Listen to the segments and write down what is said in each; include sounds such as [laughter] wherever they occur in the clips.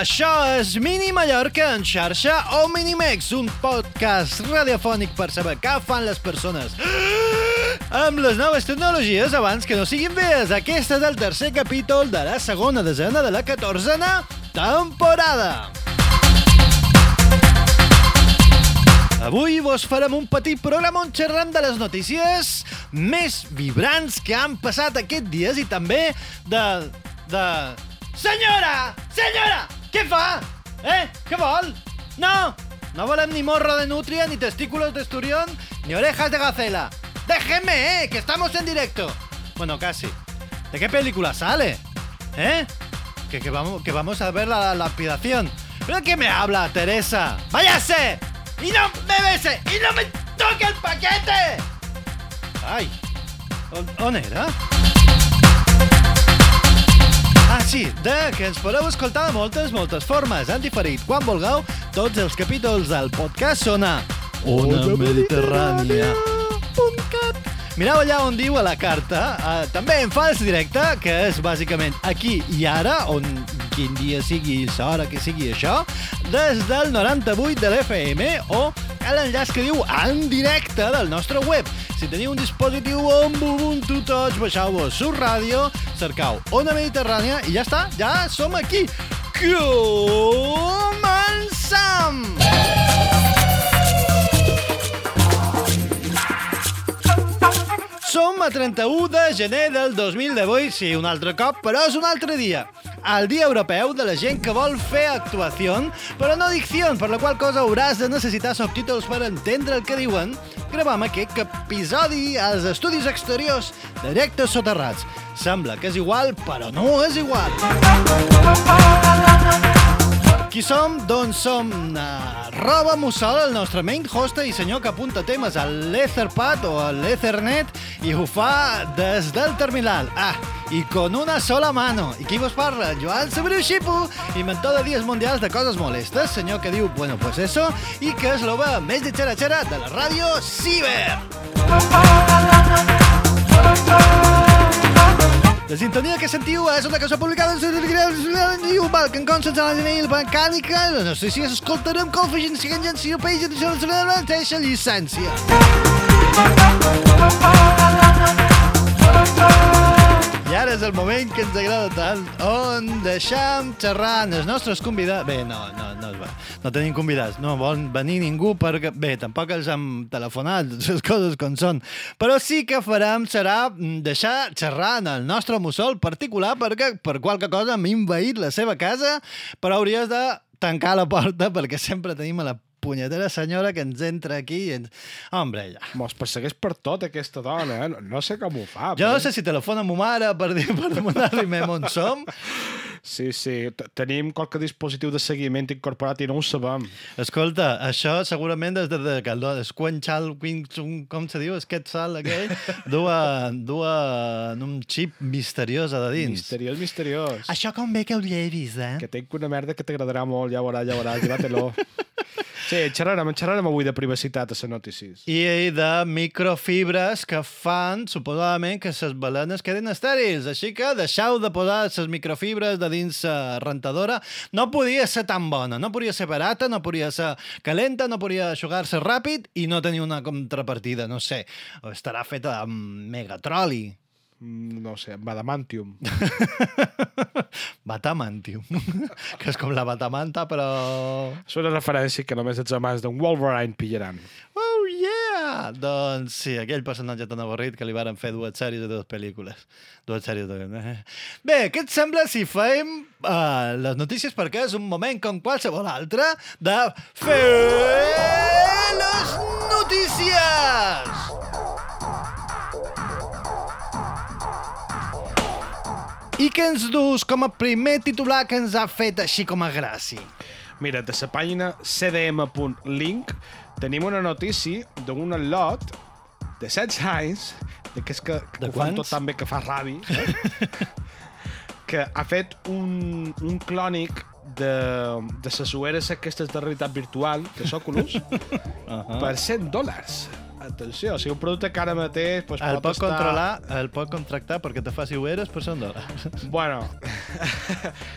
això és Mini Mallorca en xarxa o Minimex, un podcast radiofònic per saber què fan les persones [gasps] amb les noves tecnologies abans que no siguin vees. Aquest és el tercer capítol de la segona desena de la catorzena temporada. Avui vos farem un petit programa on xerrem de les notícies més vibrants que han passat aquests dies i també de... de... Senyora! Senyora! Què fa? Eh? Què vol? No! No volem ni morro de nutria, ni testículos de esturión, ni orejas de gacela. ¡Déjeme, eh! ¡Que estamos en directo! Bueno, casi. ¿De qué película sale? ¿Eh? Que, que, vamos, que vamos a ver la, la lapidación. ¿Pero qué me habla, Teresa? ¡Váyase! ¡Y no me bese! ¡Y no me toque el paquete! On, on era? Sí, de que ens podeu escoltar de moltes, moltes formes. Han diferit, quan vulgueu, tots els capítols del podcast són a Mediterrània. Mireu allà on diu a la carta, uh, també en fals directe, que és bàsicament aquí i ara, on quin dia sigui l'hora que sigui això, des del 98 de l'FM o a l'enllaç que diu en directe del nostre web. Si teniu un dispositiu amb Ubuntu Touch, baixeu-vos sur ràdio, cercau Ona Mediterrània i ja està, ja som aquí. Començam! Som a 31 de gener del 2018, sí, un altre cop, però és un altre dia. El Dia Europeu de la gent que vol fer actuació, però no dicció, per la qual cosa hauràs de necessitar subtítols per entendre el que diuen. Gravam aquest episodi als estudis exteriors de directes soterrats. Sembla que és igual, però no és igual. Qui som? Doncs som Roba Mussol, el nostre main host i senyor que apunta temes a l'Etherpad o a l'Ethernet i ho fa des del terminal. Ah, i con una sola mano. I qui vos parla? Joan Sabriu Xipu, inventor de dies mundials de coses molestes, senyor que diu, bueno, pues eso, i que és l'ova més de xera-xera de la ràdio Ciber. La sintonia que sentiu és una cançó publicada en un balc en consens a la Gmail mecànica. No sé si escoltarem configència en genció peix de la mateixa llicència. Ara és el moment que ens agrada tant, on deixam xerrant els nostres convidats... Bé, no, no, no, no tenim convidats, no vol venir ningú perquè... Bé, tampoc els hem telefonat, [laughs] les coses com són. Però sí que farem serà deixar xerrant el nostre mussol particular perquè per qualque cosa hem invaït la seva casa, però hauries de tancar la porta perquè sempre tenim a la punyetera senyora que ens entra aquí i ens... Hombre, ja. Mos persegueix per tot aquesta dona, eh? No, no sé com ho fa. Jo no sé si telefona a ma mare per, dir, per demanar-li on som. Sí, sí. Tenim qualque dispositiu de seguiment incorporat i no ho sabem. Escolta, això segurament des de que el Squenchal, com se diu, aquest sal aquell, [laughs] du, a, du a, un xip misteriós a de dins. Misteriós, misteriós. Això com bé que ho llevis, eh? Que tinc una merda que t'agradarà molt, ja veuràs, ja veuràs, llévatelo. [laughs] Sí, xerrarem, xerrarem avui de privacitat a les notícies. I de microfibres que fan, suposadament, que les balenes quedin estèrils. Així que deixeu de posar les microfibres de dins la rentadora. No podia ser tan bona, no podia ser barata, no podia ser calenta, no podia aixugar-se ràpid i no tenir una contrapartida, no sé. Estarà feta amb megatroli. No sé, badamantium. [laughs] Batamantium. [laughs] que és com la batamanta, però... És una referència que només els amants d'un Wolverine pillaran. Oh, yeah! Doncs sí, aquell personatge tan avorrit que li varen fer dues sèries de dues pel·lícules. Dues sèries de... Bé, què et sembla si fem uh, les notícies perquè és un moment com qualsevol altre de fer les notícies! I què ens dus com a primer titular que ens ha fet així com a gràcia? Mira, de la pàgina cdm.link tenim una notícia d'un lot de 16 anys, de que és que, que de ho fan tot tan bé que fa ràbi, eh? [laughs] que ha fet un, un clònic de, de les ulleres aquestes de realitat virtual, que és Oculus, uh [laughs] -huh. per 100 dòlars. atenció, o sigui, un producte que ara mateix pues, El pot, pot estar... controlar, el pot contractar perquè te faci ulleres per 100 dòlars. [laughs] Bueno,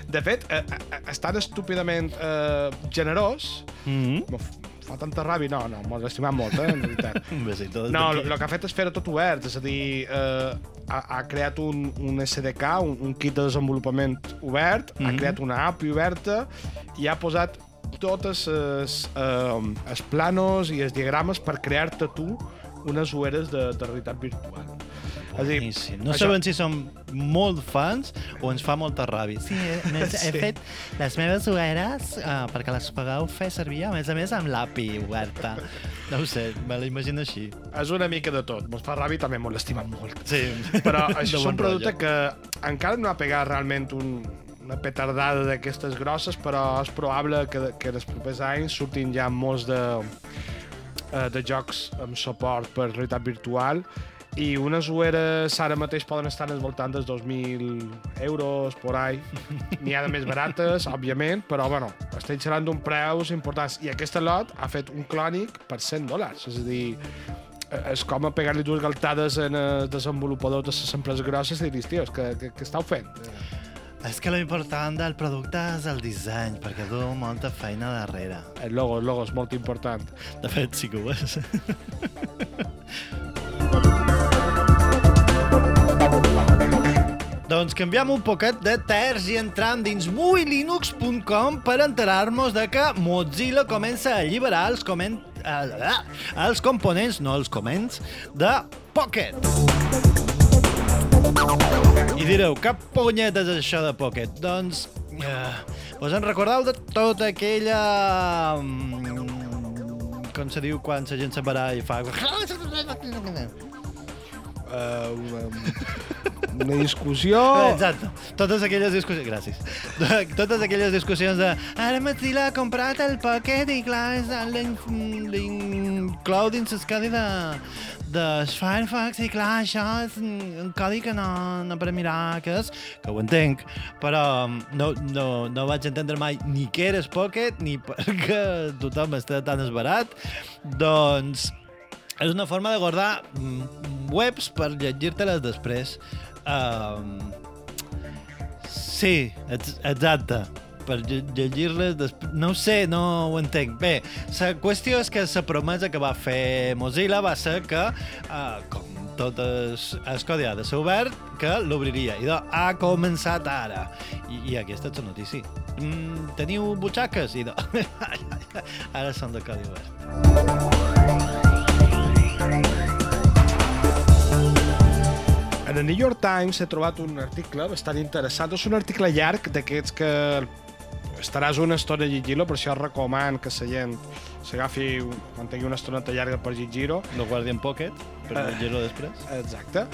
de fet, eh, eh, és tan estúpidament eh, generós, Mm f- fa tanta ràbia, no, no, m'ho he estimat molt, eh, en veritat. [laughs] Un besito des No, el que ha fet és fer-ho tot obert, és a dir, eh, ha, ha creat un, un SDK, un, un kit de desenvolupament obert, mm -hmm. ha Mhm. creat una API oberta i ha posat totes els, eh, planos i els diagrames per crear-te tu unes ulleres de, de realitat virtual. És a dir, Boníssim. No això- sabem si som molt fans o ens fa molta ràbia. Sí, he, [laughs] he, Sí. he fet les meves ulleres uh, perquè les pugueu fer servir, a més a més, amb l'API oberta. No ho sé, me l'imagino així. és una mica de tot. Mos fa ràbia també mos l'estimem molt. Sí. Però [laughs] això és bon un producte rotllo. que encara no ha pegat realment un, una petardada d'aquestes grosses, però és probable que, que en els propers anys surtin ja molts de, eh, de jocs amb suport per realitat virtual i unes ulleres ara mateix poden estar al voltant dels 2.000 euros, por ahí. N'hi ha de més barates, [laughs] òbviament, però bueno, estem xerrant d'un preus importants. I aquesta lot ha fet un clònic per 100 dòlars, és a dir, és com a pegar-li dues galtades en els desenvolupadors de les empreses grosses i dir, tio, que, que, que estàu fent? És que l'important del producte és el disseny, perquè du molta feina darrere. El logo, el logo és molt important. De fet, sí que ho és. [laughs] Doncs canviem un poquet de terç i entram dins muylinux.com per enterar-nos de que Mozilla comença a alliberar els, coment... eh, els components, no els coments, de Pocket. I direu, cap punyetes és això de Pocket? Doncs, eh, us en recordeu de tota aquella... mm, com se diu quan la gent se'n i fa... Uh, una, una discussió... [laughs] Exacte. Totes aquelles discussions... Gràcies. [laughs] Totes aquelles discussions de ara Mozilla ha comprat el Pocket i clar, l'inclou dins el codi de, de Firefox i clar, això és un codi que no, no per mirar què és, que ho entenc, però no, no, no vaig entendre mai ni què era el Pocket ni perquè [laughs] tothom està tan esbarat. Doncs és una forma de guardar mm, webs per llegir-te-les després. Um, sí, ex exacte. Per lle- llegir-les després... No sé, no ho entenc. Bé, la qüestió és que la promesa que va fer Mozilla va ser que, uh, com tot es, el codi ha de ser obert, que l'obriria. I doncs, ha començat ara. I, i aquesta és la notícia. Mm, teniu butxaques? I doncs, [laughs] ara són de codi obert. En el New York Times he trobat un article bastant interessant. És un article llarg d'aquests que estaràs una estona a llegir-lo, per això recoman que la gent s'agafi quan tingui una estoneta llarga per llegir-ho. Lo guardi en Pocket, per Eh. llegir-lo després. Exacte.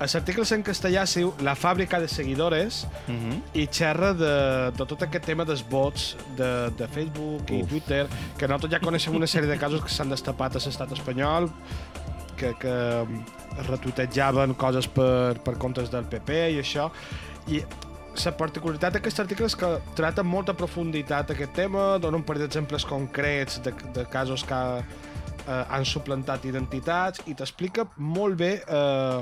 L'article és en castellà es diu La fàbrica de seguidores Uh -huh. i xerra de, de tot aquest tema dels bots de, de Facebook i Uf. Twitter, que nosaltres ja coneixem una sèrie de casos que s'han destapat a l'estat espanyol, que, que es retuitejaven coses per, per comptes del PP i això. I la particularitat d'aquest article és que trata amb molta profunditat aquest tema, dona un parell d'exemples concrets de, de casos que eh, han suplantat identitats i t'explica molt bé eh,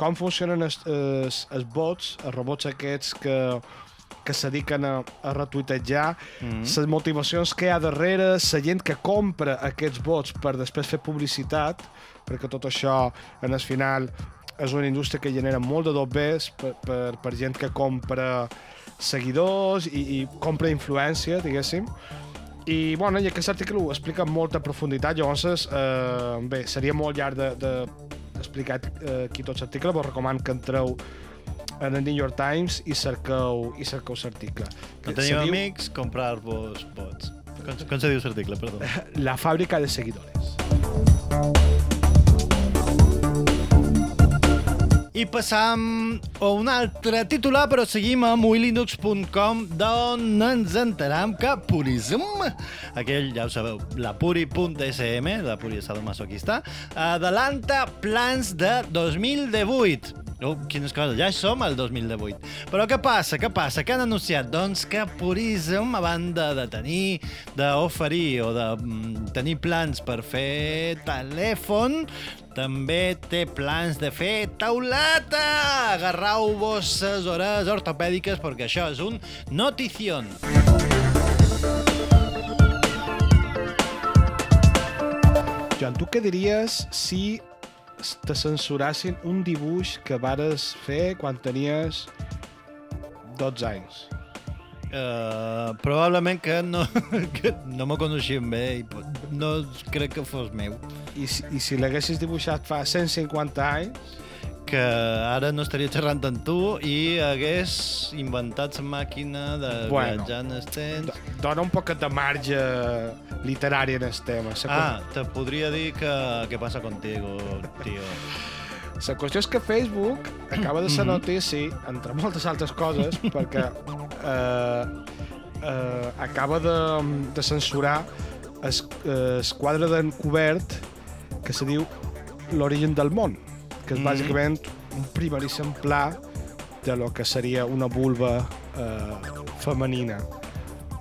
com funcionen els, els, els bots, els robots aquests que, que se dediquen a, a retuitejar, Mhm. les motivacions que hi ha darrere, la gent que compra aquests bots per després fer publicitat, perquè tot això, en el final, és una indústria que genera molt de dobbers per, per, per gent que compra seguidors i, i compra influència, diguéssim. I, bueno, i aquest article ho explica amb molta profunditat, llavors, eh, bé, seria molt llarg de, de, d'explicar eh, aquí tot l'article, però recomano que entreu en el New York Times i cerqueu i cerqueu l'article. No teniu se diu amics, comprar-vos bots. Com, com se diu l'article, perdó? La fàbrica de seguidores. I passam a un altre titular, però seguim a moilinux.com, d'on ens enteram que Purism, aquell, ja ho sabeu, la puri.sm, la puri sadomasoquista, adelanta plans de 2018. Oh, quines coses, ja som al 2018. Però què passa, què passa? Què han anunciat? Doncs que Purism, a banda de tenir, d'oferir o de mm, tenir plans per fer telèfon, també té plans de fer taulata! Agarrau vosses hores ortopèdiques perquè això és un notición. Joan, tu què diries si te censurassin un dibuix que vares fer quan tenies 12 anys? Uh, probablement que no, [laughs] que no me coneixien bé i no crec que fos meu. I si, i si l'haguessis dibuixat fa 150 anys, que ara no estaria xerrant amb tu i hagués inventat la màquina de Bueno. viatjar en el temps. Do- dona un poquet de marge literari en el tema. La Ah, te podria dir que què passa contigo, tio. La qüestió és que Facebook acaba de ser Mhm. notícia, entre moltes altres coses, [laughs] perquè eh, eh, acaba de, de censurar el, el quadre d'encobert que se diu L'origen del món, que és Mhm. bàsicament un primeríssim pla de lo que seria una vulva eh, femenina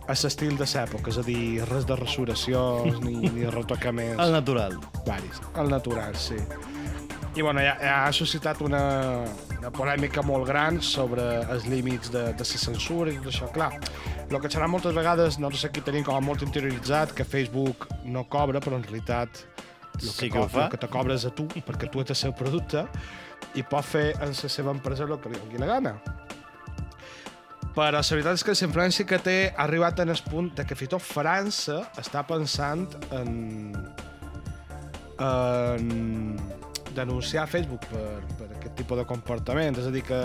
a l'estil de l'època, és a dir, res de resurreccions ni, ni retocaments El natural. varis, al natural, sí. I bueno, ja, ja ha suscitat una, una polèmica molt gran sobre els límits de, de la censura i tot això. Clar, el que serà moltes vegades, nosaltres aquí tenim com a molt interioritzat que Facebook no cobra, però en realitat el Sí que, que ho co- fa. el que te cobra és a tu, perquè tu ets el seu producte, i pot fer en la seva empresa el que li doni la gana. Però la veritat és que la influència que té ha arribat en el punt de que fins i tot França està pensant en, en denunciar Facebook per, per aquest tipus de comportament. És a dir, que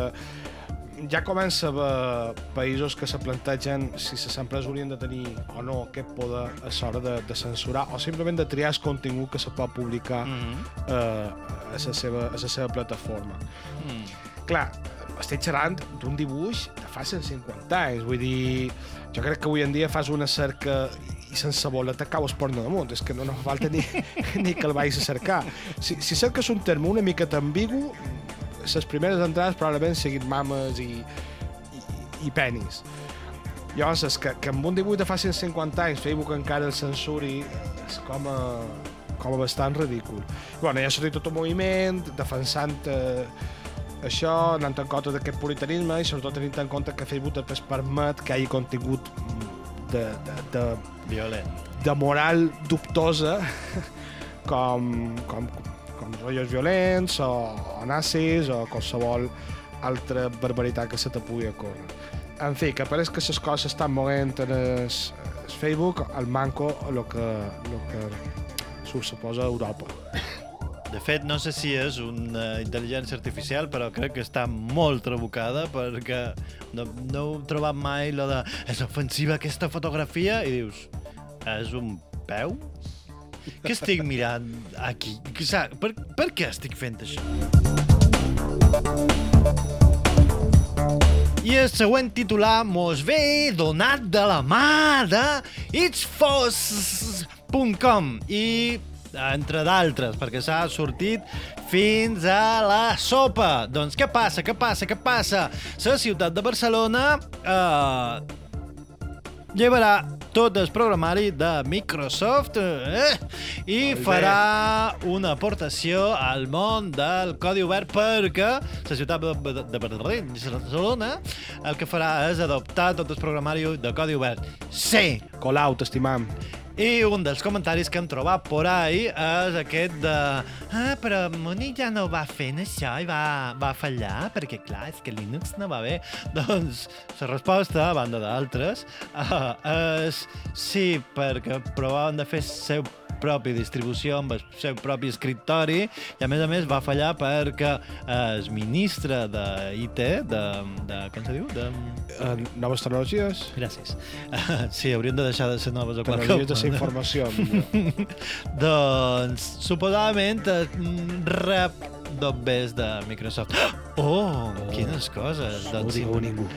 ja comença a haver països que se plantegen si les empreses haurien de tenir o no aquest poder a l'hora de, de censurar o simplement de triar el contingut que se pot publicar Mm -hmm. eh, a, la seva, a la seva plataforma. mm. Clar, estic xerrant d'un dibuix de fa 150 anys, vull dir, jo crec que avui en dia fas una cerca i sense boleta cau el porno damunt, és que no, no fa falta ni, [laughs] ni que el vagis a cercar. Si, si cerques un terme una mica ambigu, les primeres entrades probablement siguin mames i, i, i penis. Llavors, és que, que amb un dibuix de fa 150 anys Facebook encara el censuri és com a, com a bastant ridícul. Bueno, ja ha sortit tot un moviment defensant eh, això, anant en compte d'aquest puritanisme i sobretot tenint en compte que Facebook després permet que hi hagi contingut de, de, de, Violent. de moral dubtosa com, com, com rotllos violents o, o nazis o qualsevol altra barbaritat que se te pugui ocórrer. En fi, que pareix que les coses estan movent en el, el Facebook, el manco, el que, lo que suposa Europa. [laughs] De fet, no sé si és una intel·ligència artificial, però crec que està molt trabucada perquè no, no he trobat mai lo de és ofensiva aquesta fotografia i dius, és un peu? Què estic mirant aquí? Sa- Per, per què estic fent això? I el següent titular mos ve donat de la mà de itsfos.com i entre d'altres, perquè s'ha sortit fins a la sopa. Doncs què passa, què passa, què passa? La ciutat de Barcelona eh, llevarà tot el programari de Microsoft eh, i Molt bé. farà una aportació al món del codi obert perquè la ciutat de Barcelona el que farà és adoptar tot el programari de codi obert. Sí, Colau, t'estimam. I un dels comentaris que hem trobat por ahí és aquest de ah, però Moni ja no va fent això i va, va fallar, perquè clar, és que Linux no va bé. [laughs] Doncs la resposta, a banda d'altres, uh, és sí, perquè provaven de fer seu propi distribució amb el seu propi escriptori i a més a més va fallar perquè el ministre de IT, de, de com se diu? De, Eh, noves tecnologies? Gràcies. Uh, [laughs] sí, hauríem de deixar de ser noves o qualque Tecnologies de la informació. [laughs] doncs, suposadament, eh, re, dobbers de Microsoft. [gasps] Oh, quines coses. No ho Doncs, diu ningú.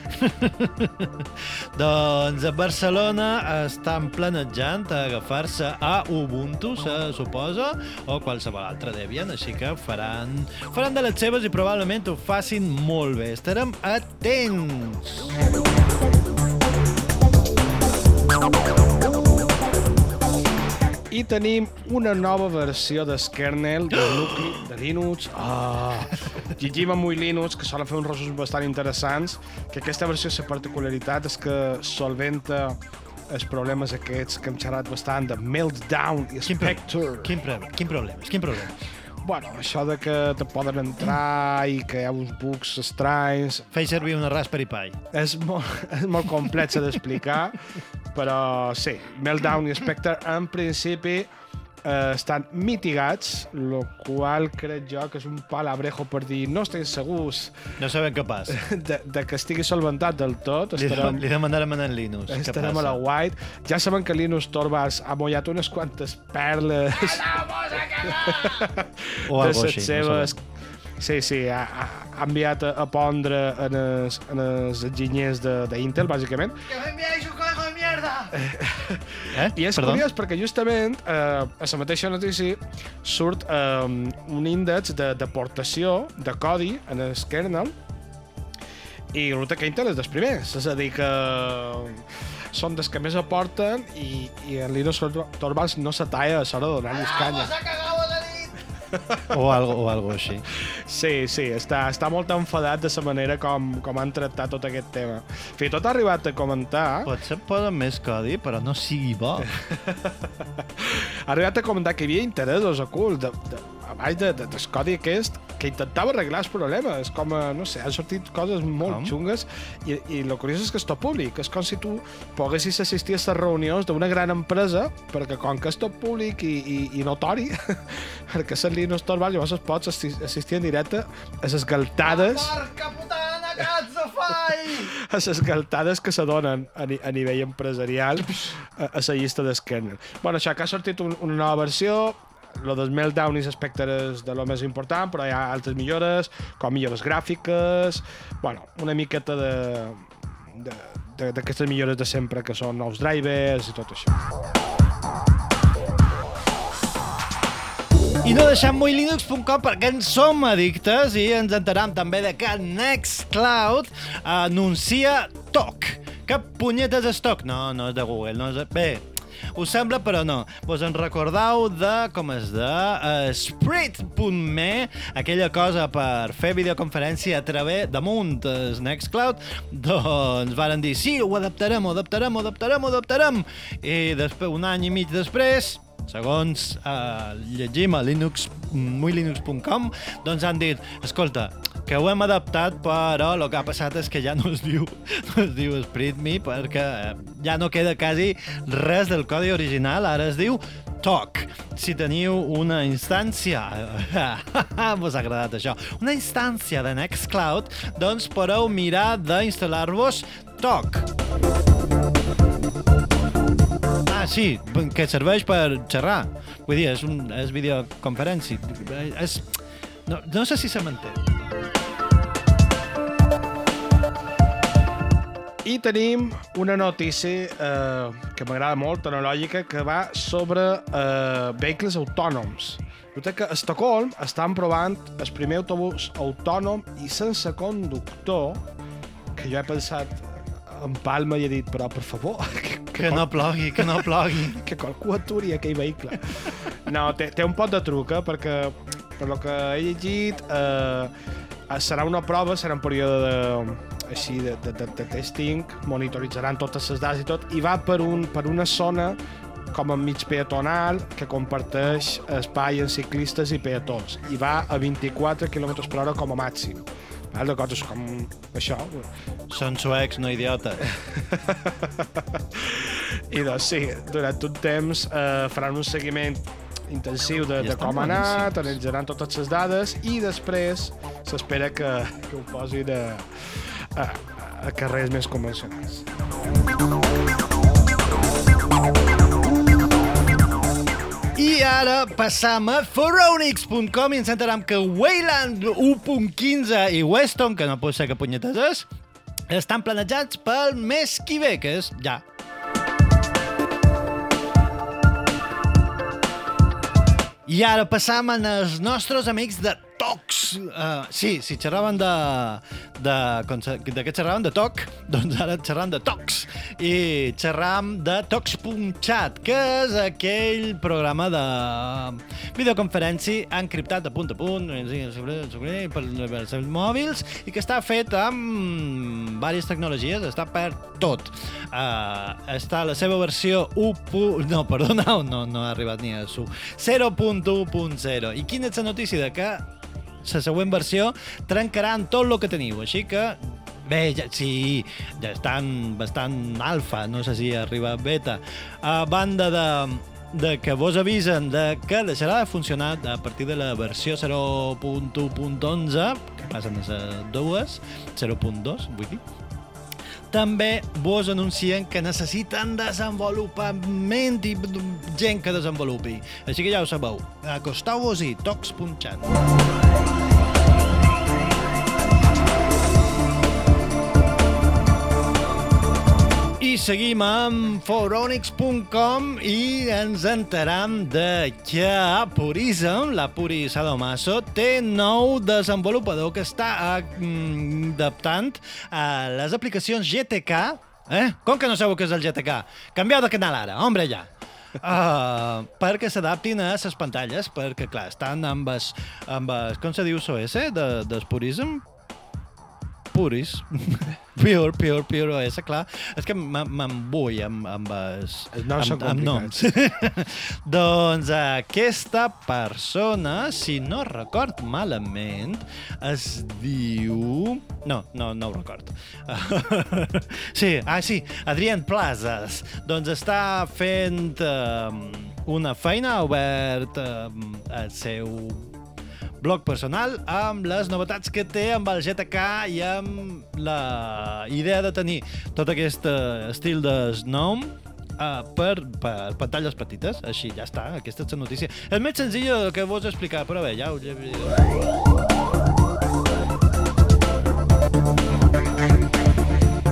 [laughs] doncs a Barcelona estan planejant agafar-se a Ubuntu, se suposa, o qualsevol altre Debian, així que faran, faran de les seves i probablement ho facin molt bé. Estarem atents! I tenim una nova versió d'Skernel del nucli de Linux. Ah, llegim amb Linux, que solen fer uns resums bastant interessants, que aquesta versió, la particularitat és que solventa els problemes aquests que hem xerrat bastant de Meltdown i Quin, pro Spectre. quin, pro quin problemes? Quin problemes? Bueno, això de que te poden entrar i que hi ha uns bugs estranys, Feia servir una Raspberry Pi. és molt, [laughs] és molt complex d'explicar, però sí, Meltdown i Spectre en principi eh, estan mitigats, el qual crec jo que és un palabrejo per dir no estem segurs No sabem què passa. [laughs] de, de que estigui solventat del tot. Li, Estarem, li demanarem a en Linux. què estarem a la white. Ja saben que Linus Torvalds ha mullat unes quantes perles [laughs] O de algo les així. seves... No Sí, sí, ha, ha, enviat a, a pondre en els, en els enginyers de- d'Intel, bàsicament. ¡Que me enviáis un mierda! eh? I és Perdó? curiós perquè justament eh, a la mateixa notícia surt eh, un índex de deportació de codi en el kernel i resulta que Intel és dels primers, és a dir que són dels que més aporten i, i en Linus Torvalds no se talla a l'hora de donar-los canya. O algo, o algo així. Sí, sí, està, està molt enfadat de la manera com, com han tractat tot aquest tema. Fins i tot ha arribat a comentar... Potser posen més codi, però no sigui bo. ha arribat a comentar que hi havia interessos ocults de, de, a baix de, de, del codi aquest que intentava arreglar els problemes. Com, a, no sé, han sortit coses molt Com? xungues i, i el curiós és que és tot públic. És com si tu poguessis assistir a les reunions d'una gran empresa perquè com que és tot públic i, i, i notori, [laughs] perquè és Linux Torvald, llavors es pots assi- assistir en directe a les galtades Porca putana, [laughs] a les galtades que se donen a, ni a nivell empresarial a, a la llista d'Skernel. Bueno, això que ha sortit un, una nova versió, lo dels Meltdown i és de lo més important, però hi ha altres millores, com millores gràfiques, bueno, una miqueta de d'aquestes millores de sempre, que són nous drivers i tot això. I no deixem moilinux.com perquè en som addictes i ens enteram també de que Nextcloud anuncia TOC. Que punyetes és TOC? No, no és de Google. No és de... Bé, us sembla, però no. Vos en recordeu de, com és de, uh, Sprit.me, aquella cosa per fer videoconferència a través damunt del Nextcloud? Doncs varen dir, sí, ho adaptarem, ho adaptarem, ho adaptarem, ho adaptarem. I després, un any i mig després, segons eh, llegim a linux, muylinux.com, doncs han dit, escolta, que ho hem adaptat, però el que ha passat és que ja no es diu, [laughs] no es diu SpritMe, perquè eh, ja no queda quasi res del codi original, ara es diu TOC. Si teniu una instància, [laughs] vos ha agradat això, una instància de Nextcloud, doncs podeu mirar d'instal·lar-vos TOC. Ah, sí, que serveix per xerrar. Vull dir, és, un, és videoconferència. És... No, no sé si se m'entén. I tenim una notícia eh, que m'agrada molt, tecnològica, que va sobre eh, vehicles autònoms. Resulta que a Estocolm estan provant el primer autobús autònom i sense conductor, que jo he pensat en Palma i he dit, però per favor, [laughs] que, Que no plogui, que no plogui. [laughs] que qualcú aturi aquell vehicle. No, té, té un pot de truc, eh, perquè per lo que he llegit eh, serà una prova, serà un període de, així de, de, de, de testing, monitoritzaran totes les dades i tot, i va per, un, per una zona com a mig peatonal que comparteix espai en ciclistes i peatons i va a 24 km per hora com a màxim. Val? De coses com això. Són suecs, no idiotes. [laughs] I doncs sí, durant un temps eh, faran un seguiment intensiu de, de com ha anat, analitzaran totes les dades i després s'espera que, que ho posin a, a, a carrers més convencionals. I ara passam a foronix.com i ens enteram que Wayland 1.15 i Weston, que no pot ser que punyetes és, estan planejats pel mes que ve, que és ja. I ara passam als nostres amics de Tox. Uh, sí, si xerraven de, de, de què xerraven? De Toc, [laughs] doncs ara xerram de Tox. I xerram de Tox.chat, que és aquell programa de videoconferència encriptat de punt a punt per els mòbils i que està fet amb diverses tecnologies, està per tot. Uh, està la seva versió 1. No, perdona, [laughs] no, no ha arribat ni a su 0.1.0. I quina és la notícia de que la següent versió trencaran tot el que teniu, així que Bé, ja, sí, ja estan bastant alfa, no sé si arriba beta. A banda de, de que vos avisen de que deixarà de funcionar a partir de la versió 0.1.11, que passen a ser dues, 0.2, vull dir, també vos anuncien que necessiten desenvolupament i gent que desenvolupi. Així que ja ho sabeu. Acosteu-vos-hi, tocs.chat. I seguim amb foronix.com i ens enteram de que Purism, la Puri Sadomaso, té nou desenvolupador que està mm, adaptant a les aplicacions GTK. Eh? Com que no sabeu què és el GTK? Canvieu de canal ara, hombre, ja. Uh, perquè s'adaptin a les pantalles, perquè, clar, estan amb es, amb es, com se diu SOS, de, del Purism? Puris. pure, pure, pure OS, clar. És que m'embull amb, amb, es, no amb, amb noms. [laughs] doncs aquesta persona, si no record malament, es diu... No, no, no ho record. [laughs] sí, ah, sí, Adrián Plazas. Doncs està fent um, una feina, ha obert um, el seu blog personal amb les novetats que té amb el GTK i amb la idea de tenir tot aquest eh, estil de Snom uh, per, per pantalles petites. Així, ja està, aquesta és la notícia. És més senzill que vos explicar, però bé, ja ho...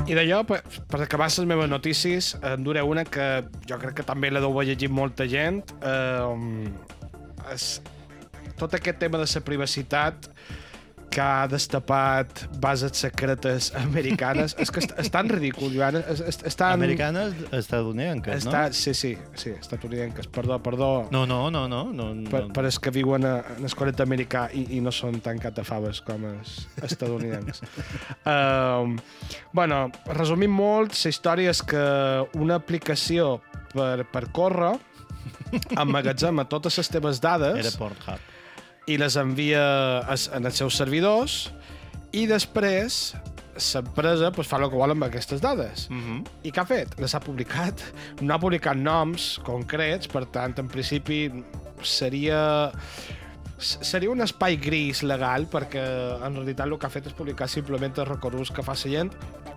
I d'allò, per, per acabar les meves notícies, en duré una que jo crec que també la deu llegit molta gent. Eh, és, tot aquest tema de la privacitat que ha destapat bases secretes americanes. és que és, és tan ridícul, Joan. És, és, és tan... Americanes estadounidenques, està, no? Sí, sí, sí, estatunidenques. Perdó, perdó. No, no, no, no. no, per, no. per els que viuen a, en el coret americà i, i no són tan catafaves com els estadounidencs. um, [laughs] bueno, resumint molt, la història és que una aplicació per, per córrer emmagatzema totes les teves dades... Era Pornhub i les envia en els seus servidors i després l'empresa pues, fa el que vol amb aquestes dades. Uh -huh. I què ha fet? Les ha publicat. No ha publicat noms concrets, per tant, en principi seria seria un espai gris legal perquè en realitat el que ha fet és publicar simplement els recorreguts que fa la gent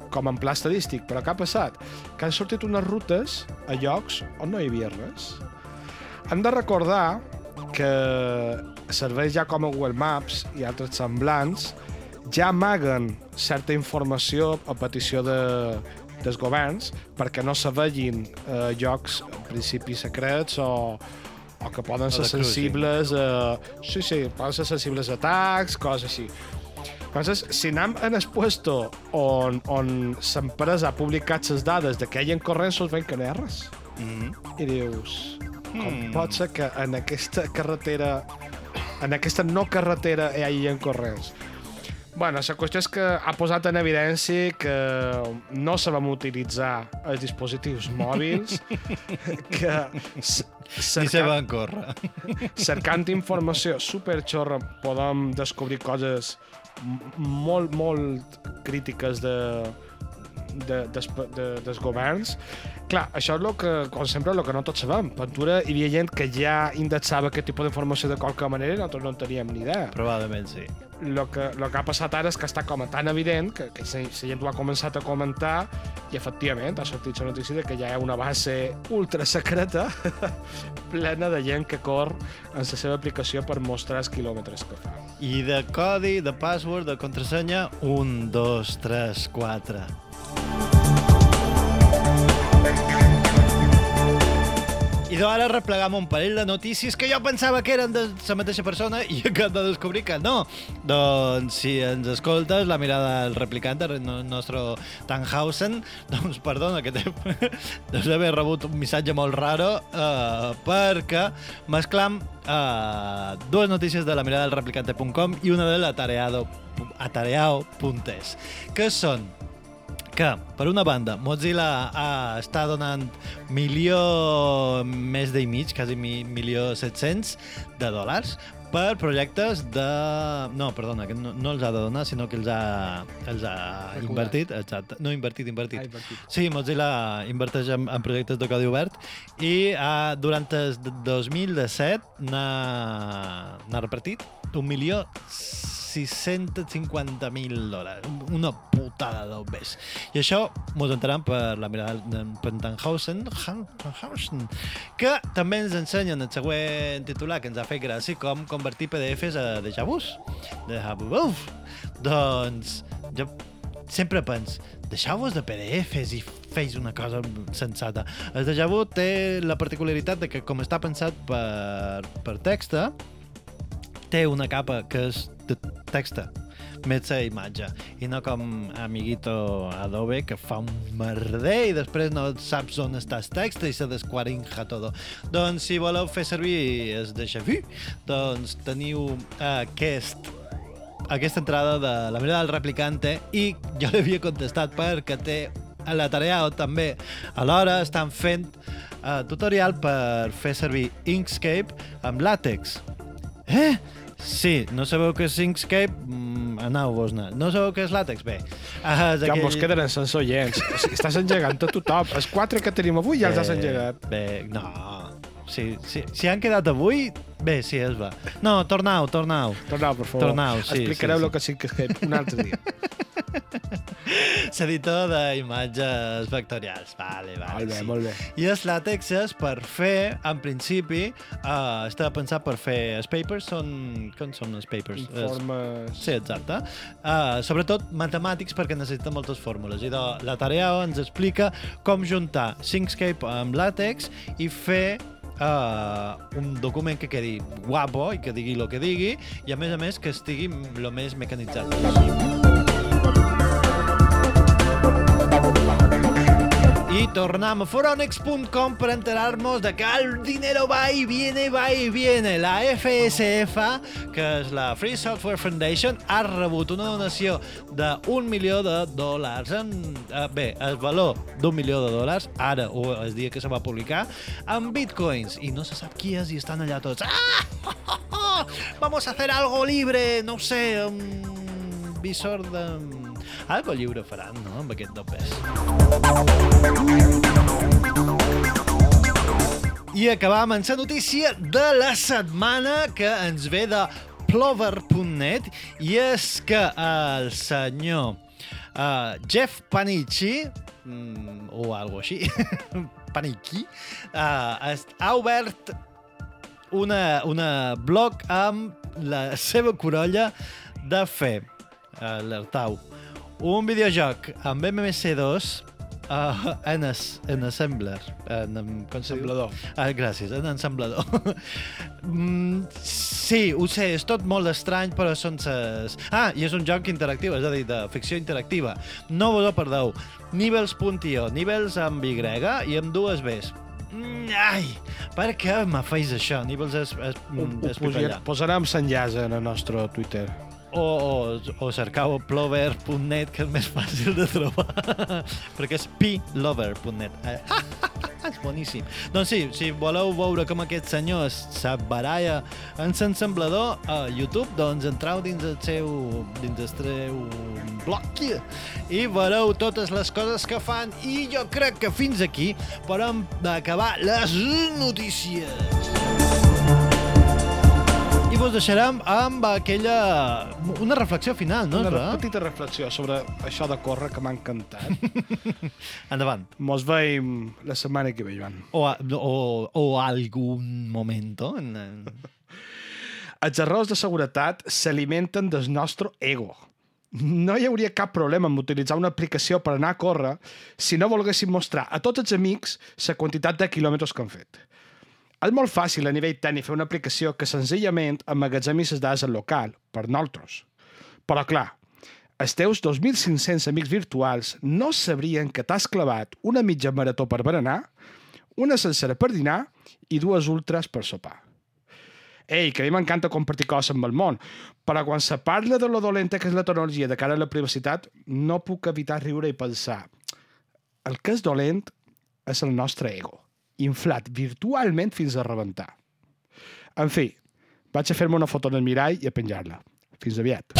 com en pla estadístic. Però què ha passat? Que han sortit unes rutes a llocs on no hi havia res. Hem de recordar que serveis ja com a Google Maps i altres semblants ja amaguen certa informació a petició de, dels governs perquè no se vegin eh, llocs en principi secrets o, o que poden ser sensibles a... Sí, sí, poden ser sensibles a atacs, coses així. Entonces, si anem en el puesto on, on l'empresa ha publicat les dades de que hi ha corrents, veiem que no hi ha res. Mm -hmm. I dius, com mm. pot ser que en aquesta carretera, en aquesta no carretera hi hagi corrents? Bueno, la qüestió és que ha posat en evidència que no sabem utilitzar els dispositius mòbils, [laughs] que cercant, Ni se van córrer. [laughs] cercant informació superxorra podem descobrir coses molt, molt crítiques de, de, des, de, dels governs. Clar, això és el que, com sempre, el que no tots sabem. Pintura hi havia gent que ja indexava aquest tipus d'informació de qualque manera i nosaltres no en teníem ni idea. Probablement sí. Lo que, lo que ha passat ara és que està com tan evident que, que la gent ho ha començat a comentar i efectivament ha sortit la notícia de que hi ha una base ultra secreta [laughs] plena de gent que cor en la seva aplicació per mostrar els quilòmetres que fa. I de codi, de password, de contrasenya, 1, 2, 3, 4. I d'ara replegam un parell de notícies que jo pensava que eren de la mateixa persona i acabo de descobrir que no. Doncs si ens escoltes, la mirada del replicant del nostre Tannhausen, [laughs] doncs perdona que deus [laughs] haver rebut un missatge molt raro eh, perquè mesclam eh, dues notícies de la mirada del replicante.com i una de l'atareado.es que són que, per una banda, Mozilla uh, està donant milió més i mig, quasi mi, milió 700 de dòlars per projectes de... No, perdona, que no, no els ha de donar, sinó que els ha, els ha invertit. Exacte. No, invertit, invertit. Ha invertit. Sí, Mozilla inverteix en, en projectes de codi obert i uh, durant el 2017 n'ha repartit un milió 650.000 dòlars. Una putada d'obres. I això mos enteram per la mirada de Pentanhausen, que també ens ensenyen el següent titular que ens ha fet gràcia com convertir PDFs a déjà vus. Déjà vus. Doncs jo sempre pens, deixeu-vos de PDFs i feis una cosa sensata. El déjà vu té la particularitat de que com està pensat per, per texta, té una capa que és de texta més la imatge i no com amiguito Adobe que fa un merder i després no saps on està el text i se desquarinja tot. Doncs si voleu fer servir el déjà vu, doncs teniu aquest aquesta entrada de la mirada del replicante i jo l'havia contestat perquè té a la tarea o també alhora estan fent uh, tutorial per fer servir Inkscape amb látex. Eh? Sí, no sabeu què és Inkscape? Mm, Aneu-vos-ne. No sabeu què és látex? Bé. Uh, Ja mos quedaran sense oients. Estàs engegant a tothom. Els quatre que tenim avui ja els has engegat. Bé, no. Si, si, si han quedat avui, bé, sí, es va. No, tornau, tornau. Tornau, per favor. Tornau, sí, Explicareu sí, el que sí que és un altre dia. [laughs] L'editor d'imatges vectorials. Vale, vale. Molt bé, sí. molt bé. I els làtex és per fer, en principi, uh, està pensat per fer els papers, són... Com són els papers? Informes... Sí, exacte. Uh, sobretot matemàtics perquè necessita moltes fórmules. I de, la tarea ens explica com juntar Syncscape amb LaTeX i fer uh, un document que quedi guapo i que digui el que digui i a més a més que estigui el més mecanitzat possible. Y tornamos foronex.com para enterarnos de que el dinero va y viene, va y viene. La FSF, que és la Free Software Foundation, ha rebut una donació d'un milió de dòlars. En, eh, bé, el valor d'un milió de dòlars, ara, o el dia que se va publicar, en bitcoins. I no se sap qui és i estan allà tots. Ah! [laughs] Vamos a hacer algo libre, no sé, un visor de... Algo lliure faran, no?, amb aquest dopes. I acabam amb la notícia de la setmana que ens ve de plover.net i és que el senyor uh, Jeff Panichi mm, o algo així [laughs] Panichi uh, ha obert una, una blog amb la seva corolla de fer uh, l'alertau un videojoc amb MMC2 uh, en, es, en Assembler. En, en, com? Ensamblador. Ah, gràcies, en ensamblador. [laughs] mm, sí, ho sé, és tot molt estrany, però són ses... Ah, i és un joc interactiu, és a dir, de ficció interactiva. No vos ho perdeu. Nivels.io, Nivels amb Y i amb dues Bs. Mm, ai, per què me feis això? Nivels Ho, mm, ho és posarem, posarem l'enllaç en el nostre Twitter. O, o, o cercau plover.net, que és més fàcil de trobar, [laughs] perquè és plover.net. Eh, [laughs] és boníssim. Doncs sí, si voleu veure com aquest senyor s'abaralla en l'ensamblador a YouTube, doncs entrau dins el seu, dins el seu blog i veureu totes les coses que fan i jo crec que fins aquí podem acabar les notícies. Vos deixarem amb aquella... una reflexió final, no? Una Ra? petita reflexió sobre això de córrer que m'ha encantat. [laughs] Endavant. Mos veiem la setmana que ve, Joan. O, a- o, o algun momento. En, en... [laughs] Els errors de seguretat s'alimenten del nostre ego. No hi hauria cap problema en utilitzar una aplicació per anar a córrer si no volguéssim mostrar a tots els amics la quantitat de quilòmetres que han fet. És molt fàcil a nivell tècnic fer una aplicació que senzillament emmagatzemi les dades al local, per nosaltres. Però clar, els teus 2.500 amics virtuals no sabrien que t'has clavat una mitja marató per berenar, una sencera per dinar i dues ultras per sopar. Ei, que a mi m'encanta compartir coses amb el món, però quan se parla de lo dolenta que és la tecnologia de cara a la privacitat, no puc evitar riure i pensar el que és dolent és el nostre ego, inflat virtualment fins a rebentar. En fi, vaig a fer-me una foto en el mirall i a penjar-la. Fins aviat.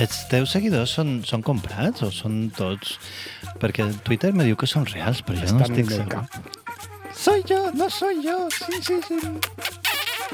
Els teus seguidors són, són comprats o són tots... Perquè Twitter me diu que són reals, però jo no Estan en estic segur. cap. Soy yo, no soy yo. Sí, sí, sí.